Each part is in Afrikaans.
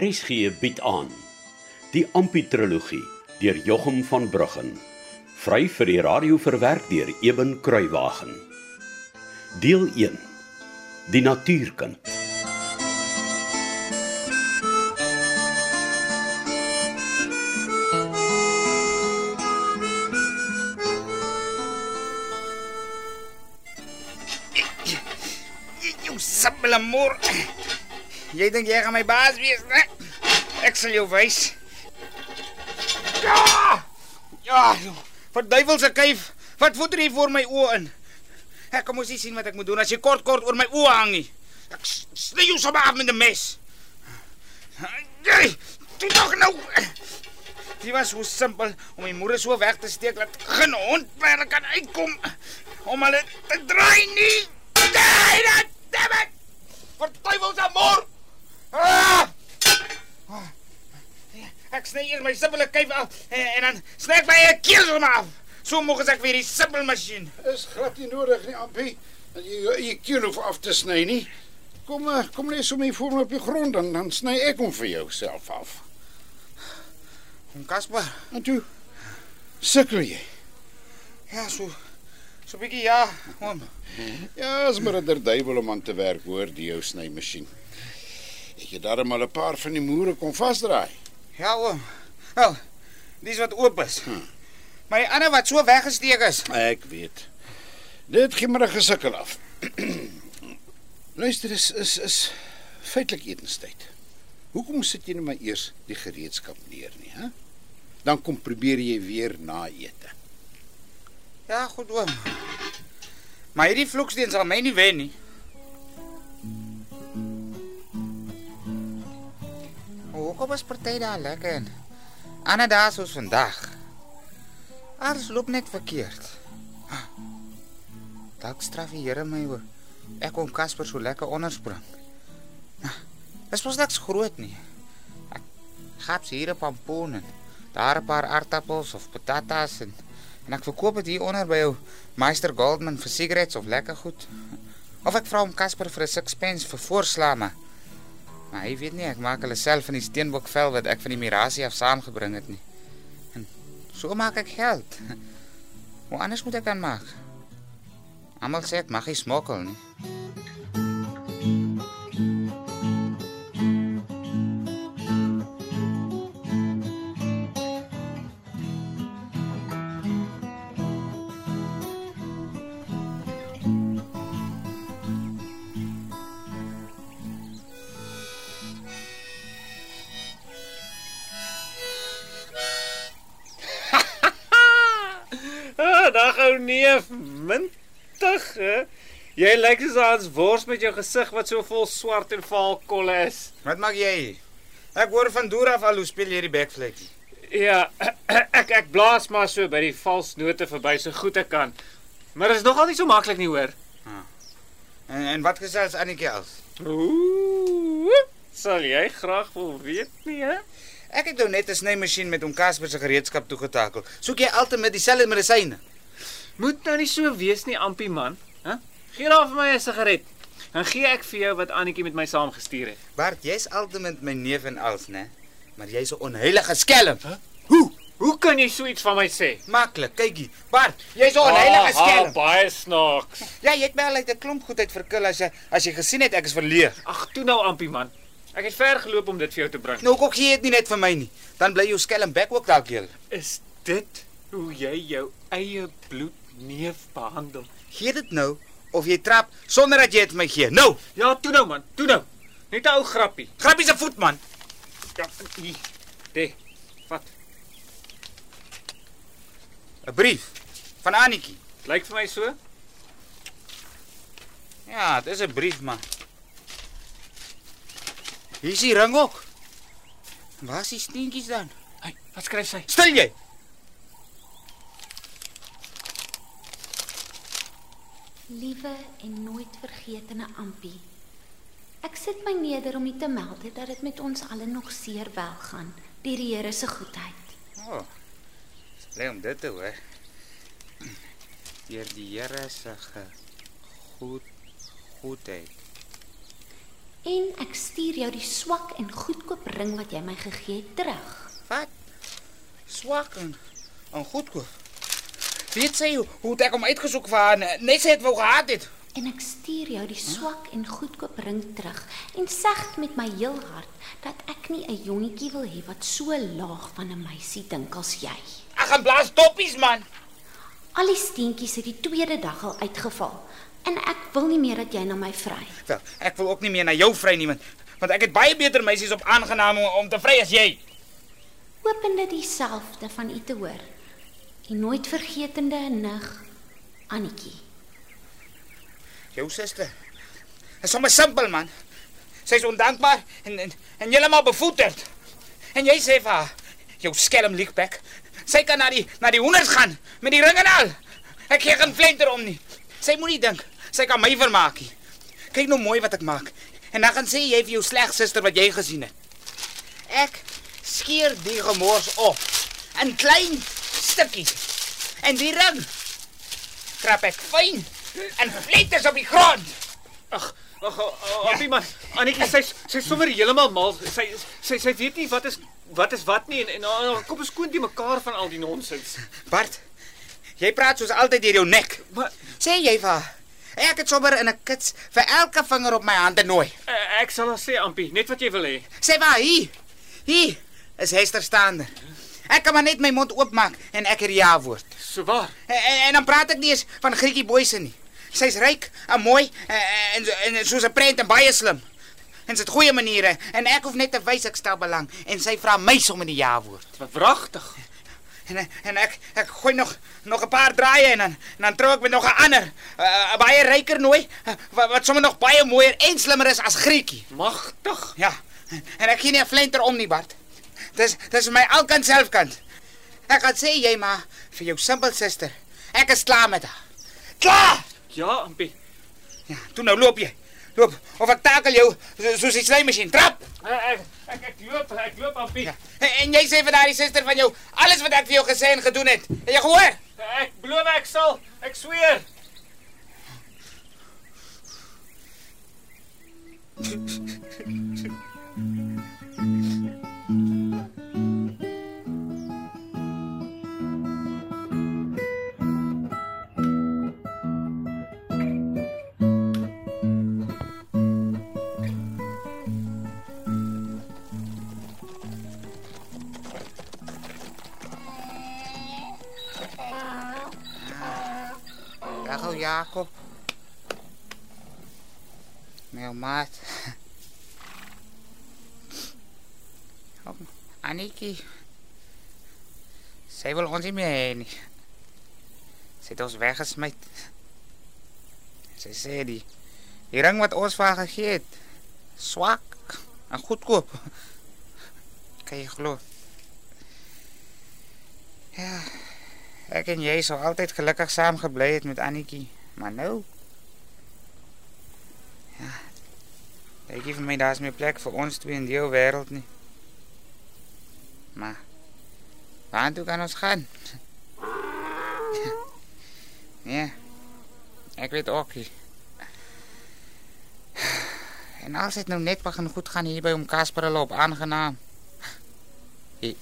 RSG bied aan die Amputrologie deur Jochum van Bruggen vry vir die radio verwerk deur Eben Kruiwagen deel 1 die natuurkind Jou simpele moer. Jy dink jy gaan my baas wees, né? Ek sal jou wys. Ja! Ja, vir duiwelse kuif. Wat voeter jy voor my oë in? Ek kom mos nie sien wat ek moet doen as jy kort kort oor my oë hang nie. Ek sny jou sommer af met 'n mes. Jy, jy tog nou. Dit was so simpel om my moeder so weg te steek dat geen hond hulle kan uitkom om hulle te draai nie. Nee, dat damn it. Wat duiwels aan moer. Ah! Ah. Ek sny eers my simpele kuif af en, en dan sny ek my eie keel sommer af. So moeg ek weer die simpel masjien. Is glad nie nodig nie, Ampie. Dat jy jou eie keel hoef af te sny nie. Kom maar, kom lê sommer hier voor my op die grond dan dan sny ek hom vir jou self af. Om Kasper. En toe sukkel jy. Ja, so so bietjie ja, oom. Ja, as maar 'n duiwel om aan te werk hoor die jou snymasjien. Ek het darm al 'n paar van die moere kon vasdraai. Ja, oom. Wel, dis wat oop is. Maar die ander wat so weggesteek is. Ek weet. Dit gee maar 'n gesukkel af. Luister, is is is feitelik etenstyd. Hoekom sit jy net maar eers die gereedskap neer nie, hè? Dan kom probeer jy weer na ete. Ja, goed oom. Maar hierdie vloeksteen sal my nie wen nie. Hoekom is party daar lekker in? Ander dae soos vandag. Alles loop net verkeerd. Ah. Dalk straf die Here my hoor. Ek kon Casper so lekker onderspring. Nou, Dis mos niks groot nie. Ek gaps hier 'n pampoen en daar 'n paar aartappels of patatas en en ek verkoop dit hier onder by jou Meister Goldman vir sigarette of lekker goed. Of ek vra hom Casper vir 'n sixpence vir voorsla maar maar hy weet nie ek maak hulle self in die steenbokvel wat ek van die mirasie af saamgebring het nie. En so maak ek geld. Hoe anders moet ek dan maak? Almal sê ek mag nie smokkel nie. Mintig, hè? Jy lyk soos Hans Wors met jou gesig wat so vol swart en vaal kolle is. Wat maak jy? Ek hoor van deur af al hoe speel jy die backflip. Ja, ek ek blaas maar so by die valsnote verby so goed ek kan. Maar dit is nogal nie so maklik nie, hoor. En en wat gesels Annetjie als? Ooh, sal jy graag wil weet nie, hè? Ek het nou net 'n snymasjien met hom Casper se gereedskap toegetakel. Soek jy altyd met dieselfde medisyne? Moet nou nie so wees nie, Ampie man, hè? Gee daar vir my 'n sigaret. Dan gee ek vir jou wat Annetjie met my saamgestuur het. Bart, jy's altyd met my neef en als, né? Maar jy's 'n onheilige skelm. Hoe? Hoe kan jy so iets van my sê? Maklik, kykie. Bart, jy's 'n onheilige Ah, skelm. baie snaaks. Ja, jy het my al uit 'n klomp goed uit verkil as jy as jy gesien het ek is verleer. Ag, toe nou Ampie man. Ek het ver geloop om dit vir jou te bring. Nou kom gee jy dit nie net vir my nie. Dan bly jou skelm bek ook dalk heel. Is dit hoe jy jou eie bloedneef behandel? Gee dit nou of jy trap sonder dat jy dit my gee. Nou, Ja, toe nou man, toe nou. Net 'n ou grappie. grappie se voet man. Ja, hier. Dit. Wat? 'n Brief van Annetjie. Lyk vir my so? Ja, dit is 'n brief man. Hier is die ring ook. Waar is die steentjies dan? Hey, wat skryf sy? Stil jy. Liewe en nooit vergetene Ampie. Ek sit my neder om u te meld dat dit met ons allen nog seer wel gaan deur die Here se goedheid. O. Oh, bly om dit te hoor. Deur die Here se goed goedheid. En ek stuur jou die swak en goedkoop ring wat jy my gegee het terug. Wat? Swak en, en goedkoop. Weet sy hoe het ek hom uitgesoek vir haar? Net sy het wou gehad het. En ek stuur jou die swak en goedkoop ring terug en sê met my heel hart dat ek nie 'n jongetjie wil hê wat so laag van 'n meisie dink as jy. Ek gaan blaas doppies man. Al die steentjies het die tweede dag al uitgeval en ek wil nie meer dat jy na my vry. Wel, ek wil ook nie meer na jou vry nie want want ek het baie beter meisies op aangenaam om, te vry as jy. Hoopend dit dieselfde van u te hoor. Die nooit vergetende nig Annetjie. Jou suster. Is sommer simpel man. Sy's ondankbaar en en, en heeltemal bevoeterd. En jy sê vir haar, jou skelm liekbek. Sy kan na die na die honderd gaan met die ring en al. Ek gee geen flenter om nie. Sy moenie dink sy kan my vermaak nie. Kyk nou mooi wat ek maak. En dan gaan sê jy vir jou sleg suster wat jy gesien het. Ek skeer die gemors op in klein stukkies. En die ring krap ek fyn en vletters op die grond. Ag, ag, Appie man, Annetjie sy sy sommer heeltemal mal. Sy sy sy weet nie wat is wat is wat nie en en haar kop is skoon die mekaar van al die nonsens. Bart, jy praat soos altyd deur jou nek. Maar Sê jy vir haar, ek het sommer in 'n kits vir elke vinger op my hande nooi. uh, ek sal haar sê Ampie, net wat jy wil hê. Sê maar hier. Hier is Hester staande. Ek kan maar net my mond oopmaak en ek het ja woord. So waar. En, en, en dan praat ek nie eens van Grietjie Boyse nie. Sy's ryk en mooi en en, en, en soos 'n prent en baie slim. En sy het goeie maniere en ek hoef net te wys ek stel belang en sy vra my sommer die ja woord. Wat wragtig. En en ek ek gooi nog nog 'n paar draaie en dan en dan trou ek met nog 'n ander, 'n baie ryker nooi uh, wat, wat sommer nog baie mooier en slimmer is as Grietjie. Magtig. Ja. En ek gee nie 'n flenter om nie, Bart. Dis dis my alkant selfkant. Ek gaan sê jy maar vir jou simpel suster. Ek is klaar met haar. Klaar. Ja, Ampie. Ja, toe nou loop jy. Loop of ek takel jou so- soos 'n slymasjien. Trap. Ek ek ek loop, ek loop Ampie. Ja. En, jy sê vir daardie suster van jou alles wat ek vir jou gesê en gedoen het. Het jy gehoor? Ek beloof ek sal. Ek sweer. Dag ou Jakob. My maat. Oh, Anetjie. Sy wil ons nie meer hê nie. Sy het ons weggesmy. Sy sê die die ring wat ons vir haar gegee het, swak en goedkoop. Kan jy glo? Ja. Ek en jy sou altyd gelukkig saam gebly het met Annetjie, maar nou Ja. Ek gee vir my daar's meer plek vir ons twee in die ou wêreld nie. Maar waar toe kan ons gaan? Ja. Ek weet ook nie. En als dit nou net begin goed gaan hier by om Casper hulle op aangenaam. Jy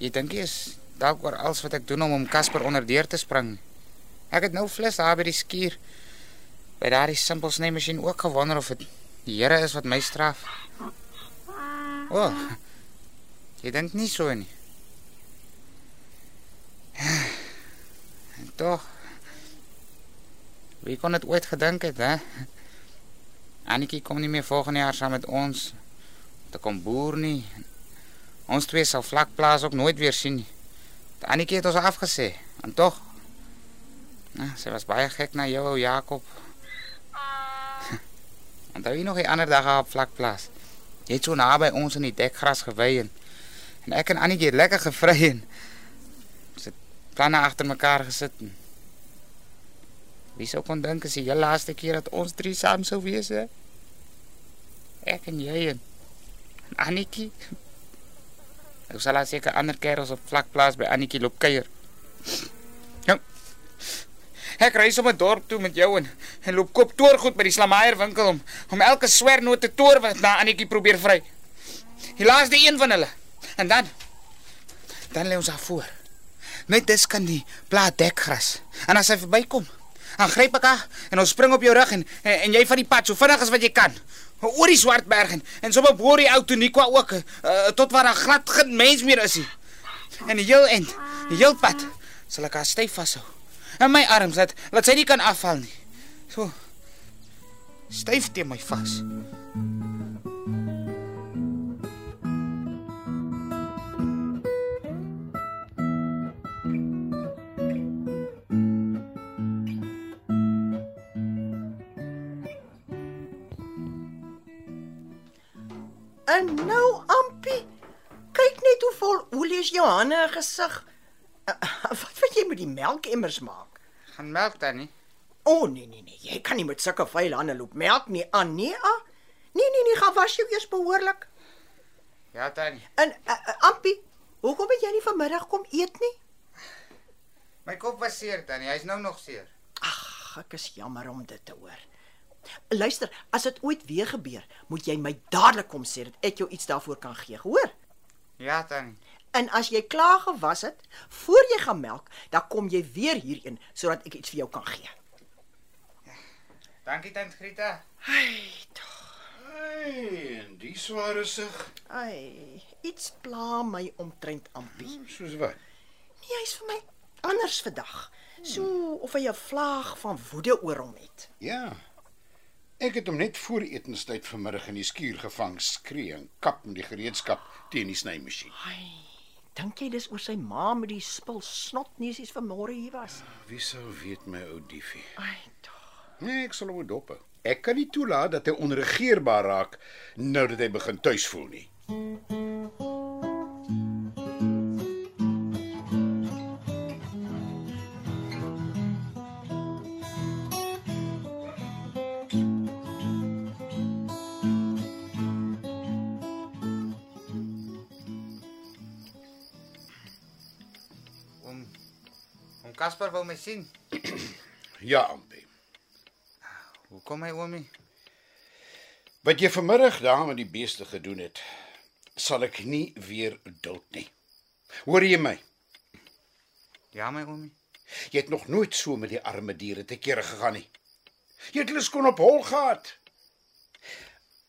jy dink jy is dalk oor alles wat ek doen om om Casper onderdeur te spring. Ek het nou flits daar by die skuur by daardie simpel snymasjien ook gewonder of dit die Here is wat my straf. O. Oh, jy dink nie so nie. En tog Wie kon dit ooit gedink het, hè? Annetjie kom nie meer volgende jaar saam met ons te kom boer nie. Ons twee sal vlakplaas ook nooit weer sien nie. Annetjie het ons afgesê. En tog Nou, sy was baie gek na jou, ou Jakob. Onthou jy nog die ander dag op vlakplaas? Jy het so naby ons in die dekgras gewy en, en ek en Annetjie het lekker gevry en ons het planne agter mekaar gesit. En, wie sou kon dink as die heel laaste keer dat ons drie saam sou wees, hè? Ek en jy en, en Annetjie. Ek sal as seker ander kerels op vlakplaas by Annetjie loop kuier. Ja. Ek ry sommer dorp toe met jou en, en loop koop toorgoed by die Slamaier winkel om om elke swernoot te toor wat na Annetjie probeer vry. Die laaste een van hulle. En dan dan lê ons daar voor. Net dis kan die plaat dekgras. En as hy verbykom, dan gryp ek haar en ons spring op jou rug en, en en jy van die pad so vinnig as wat jy kan. Oor die swart berg en, en sommer bo die ou Toniqua ook uh, tot waar daar glad geen mens meer is nie. En die heel end, die heel pad sal ek haar styf vashou. En my arms laat laat sy nie kan afval nie. So styf teen my vas. En nou, Ampie, kyk net hoe vol olie is jou hande en gesig. Uh, wat wil jy met die melkemmers maak? Gaan melk dan nie. O oh, nee nee nee, jy kan nie met sulke vuil hande loop melk nie aan nee. Ah. Nee nee nee, gaan was jou eers behoorlik. Ja, tannie. En uh, uh, Ampie, hoekom het jy nie vanmiddag kom eet nie? My kop was seer, tannie. Hy's nou nog seer. Ag, ek is jammer om dit te hoor. Luister, as dit ooit weer gebeur, moet jy my dadelik kom sê dat ek jou iets daarvoor kan gee, hoor? Ja, tannie. En as jy klaar gewas het, voor jy gaan melk, dan kom jy weer hierheen sodat ek iets vir jou kan gee. Dankie tant Grieta. Ai, tog. Hey, en die sware sig. Ai, iets pla my omtrent Ampie. Soos wat? Nee, hy's vir my anders vandag. So of hy 'n vlaag van woede oor hom het. Ja. Ek het hom net voor etenstyd vanmiddag in die skuur gevang, skree en kap met die gereedskap teen die snymasjien. Ai, dink jy dis oor sy ma met die spul snotneusies vanmôre hier was? Wie sou weet my ou diefie? Ai, tog. Nee, ek sal hom dop. Ek kan nie toelaat dat hy onregeerbaar raak nou dat hy begin tuis voel nie. Oom Oom Casper wou my sien. Ja, Ampie. Hoekom hy oomie? Wat jy vanmiddag daar met die beeste gedoen het, sal ek nie weer duld nie. Hoor jy my? Ja, my oomie. Jy het nog nooit so met die arme diere te kere gegaan nie. Jy het hulle skoon op hol gehad.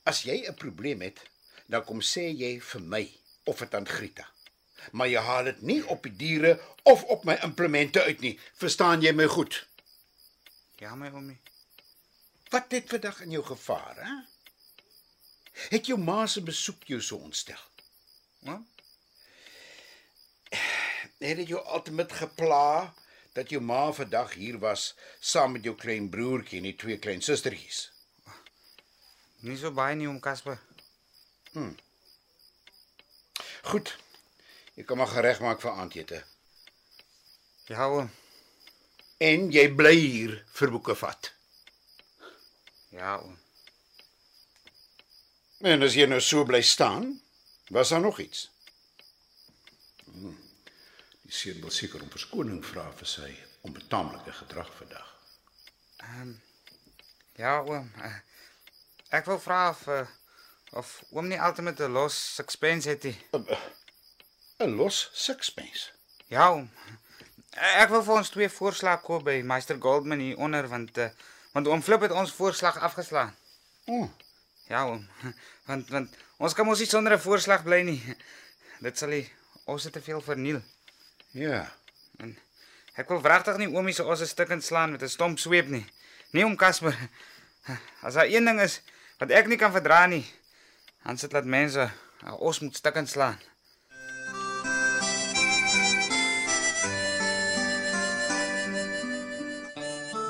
As jy 'n probleem het, dan kom sê jy vir my of dit aan Grieta. Maar jy haal dit nie op die diere of op my implemente uit nie. Verstaan jy my goed? Ja, my oomie. Wat het vandag in jou gevaar, hè? Het jou ma se besoek jou so ontstel? Oom? Het dit jou altyd gepla dat jou ma vandag hier was saam met jou klein broertjie en die twee klein sustertjies? Nie so baie nie, oom Casper. Goed. Jy kan maar gereg maak vir aandete. Ja, oom. En jy bly hier vir boeke vat. Ja, oom. En as jy nou so bly staan, was daar nog iets? Hmm. Die seun wil seker om verskoning vra vir sy onbetaamlike gedrag vandag. Ja, oom. Eh, Ek wil vra of uh, of oom nie altyd met 'n los sixpence het nie. 'n Los sixpence. Ja. Eh, Ek wil vir ons twee voorslag koop by Meister Goldman hier onder want uh, want oom Flip het ons voorslag afgeslaan. O, oh, Ja, oom. Want want ons kan mos nie sonder 'n voorslag bly nie. Dit sal nie ons het te veel verniel. ja. Ek wil wragtig nie oomie se ons 'n stuk inslaan met 'n stomp sweep nie. Nie om Casper. As daar een ding is wat ek nie kan verdra nie, dan sit laat mense uh, ons moet stuk inslaan.